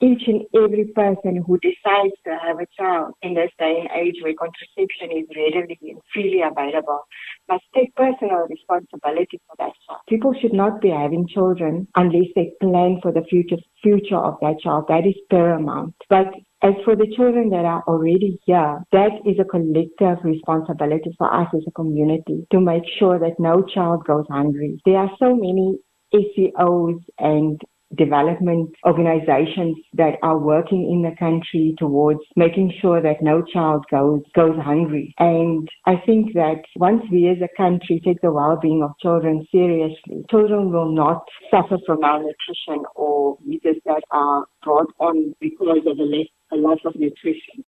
each and every person who decides to have a child in this day and age where contraception is readily and freely available must take personal responsibility for that child. People should not be having children unless they plan for the future future of that child. That is paramount. But as for the children that are already here, that is a collective responsibility for us as a community to make sure that no child goes hungry. There are so many SEOs and development organizations that are working in the country towards making sure that no child goes goes hungry. And I think that once we as a country take the well-being of children seriously, children will not suffer from malnutrition or diseases that are brought on because of a, less, a loss of nutrition.